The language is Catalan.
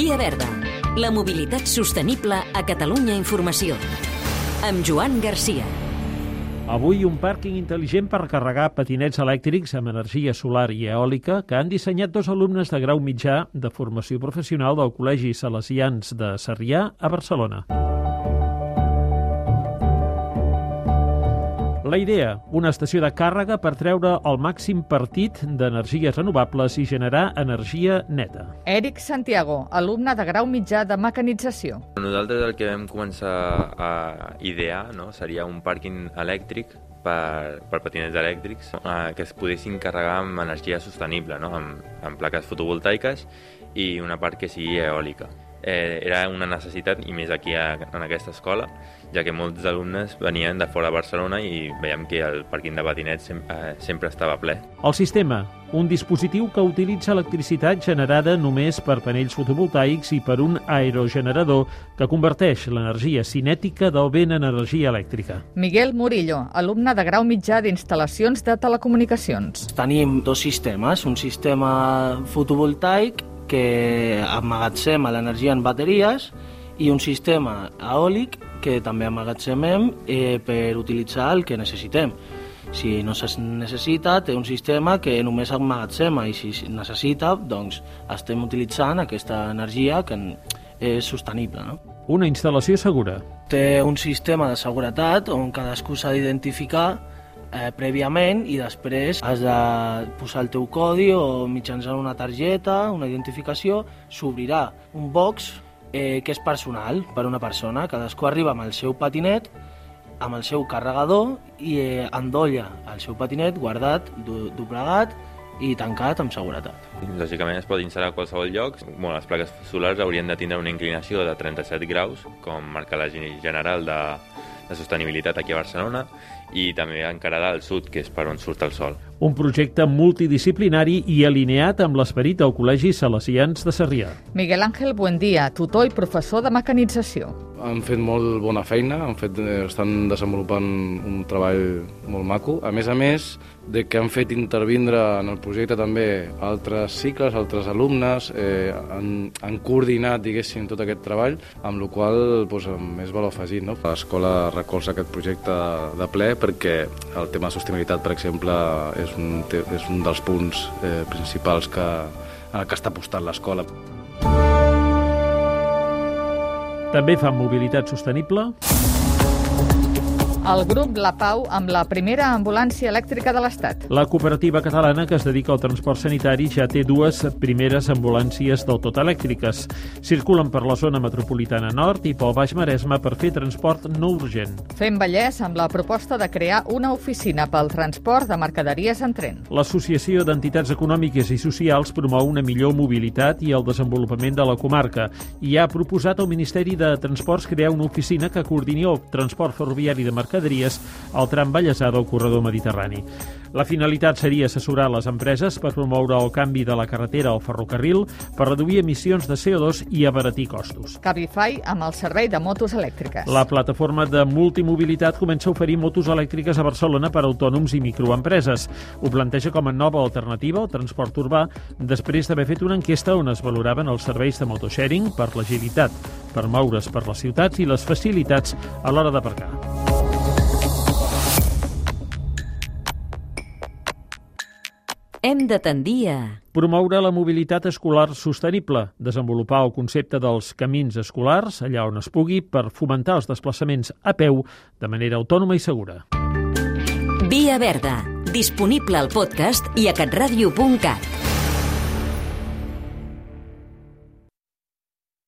Via Verda, la mobilitat sostenible a Catalunya Informació. Amb Joan Garcia. Avui un pàrquing intel·ligent per carregar patinets elèctrics amb energia solar i eòlica que han dissenyat dos alumnes de grau mitjà de formació professional del Col·legi Salesians de Sarrià a Barcelona. La idea, una estació de càrrega per treure el màxim partit d'energies renovables i generar energia neta. Eric Santiago, alumne de grau mitjà de mecanització. Nosaltres el que vam començar a idear no, seria un pàrquing elèctric per, per patinets elèctrics eh, que es poguessin carregar amb energia sostenible, no? amb, amb plaques fotovoltaiques i una part que sigui eòlica eh, era una necessitat, i més aquí a, en aquesta escola, ja que molts alumnes venien de fora de Barcelona i veiem que el parquing de patinets sem eh, sempre estava ple. El sistema, un dispositiu que utilitza electricitat generada només per panells fotovoltaics i per un aerogenerador que converteix l'energia cinètica del vent en energia elèctrica. Miguel Murillo, alumne de grau mitjà d'instal·lacions de telecomunicacions. Tenim dos sistemes, un sistema fotovoltaic que emmagatzema l'energia en bateries i un sistema eòlic que també emmagatzemem eh, per utilitzar el que necessitem. Si no es necessita, té un sistema que només emmagatzema i si necessita, doncs estem utilitzant aquesta energia que és sostenible. No? Una instal·lació segura. Té un sistema de seguretat on cadascú s'ha d'identificar eh, prèviament i després has de posar el teu codi o mitjançant una targeta, una identificació, s'obrirà un box eh, que és personal per una persona. Cadascú arriba amb el seu patinet, amb el seu carregador i eh, endolla el seu patinet guardat, do, doblegat i tancat amb seguretat. Lògicament es pot instal·lar a qualsevol lloc. Bueno, les plaques solars haurien de tindre una inclinació de 37 graus, com marca la general de, de sostenibilitat aquí a Barcelona i també encarada al sud, que és per on surt el sol. Un projecte multidisciplinari i alineat amb l'esperit del Col·legi Salesians de Sarrià. Miguel Ángel Buendia, tutor i professor de mecanització. Han fet molt bona feina, han fet, eh, estan desenvolupant un treball molt maco. A més a més, de que han fet intervindre en el projecte també altres cicles, altres alumnes, eh, han, han coordinat, diguéssim, tot aquest treball, amb la qual doncs, més valor afegit. No? L'escola recolza aquest projecte de ple perquè el tema de sostenibilitat, per exemple, és un, és un dels punts eh, principals que, que està apostant l'escola. També fan mobilitat sostenible el grup La Pau amb la primera ambulància elèctrica de l'Estat. La cooperativa catalana que es dedica al transport sanitari ja té dues primeres ambulàncies del tot elèctriques. Circulen per la zona metropolitana nord i pel Baix Maresme per fer transport no urgent. Fem Vallès amb la proposta de crear una oficina pel transport de mercaderies en tren. L'Associació d'Entitats Econòmiques i Socials promou una millor mobilitat i el desenvolupament de la comarca i ha proposat al Ministeri de Transports crear una oficina que coordini el transport ferroviari de mercaderies mercaderies al tram Vallèsà del corredor mediterrani. La finalitat seria assessorar les empreses per promoure el canvi de la carretera al ferrocarril, per reduir emissions de CO2 i abaratir costos. Cabify amb el servei de motos elèctriques. La plataforma de multimobilitat comença a oferir motos elèctriques a Barcelona per a autònoms i microempreses. Ho planteja com a nova alternativa al transport urbà després d'haver fet una enquesta on es valoraven els serveis de motosharing per l'agilitat, per moure's per les ciutats i les facilitats a l'hora d'aparcar. Hem de tendir a... Promoure la mobilitat escolar sostenible, desenvolupar el concepte dels camins escolars allà on es pugui per fomentar els desplaçaments a peu de manera autònoma i segura. Via Verda, disponible al podcast i a catradio.cat.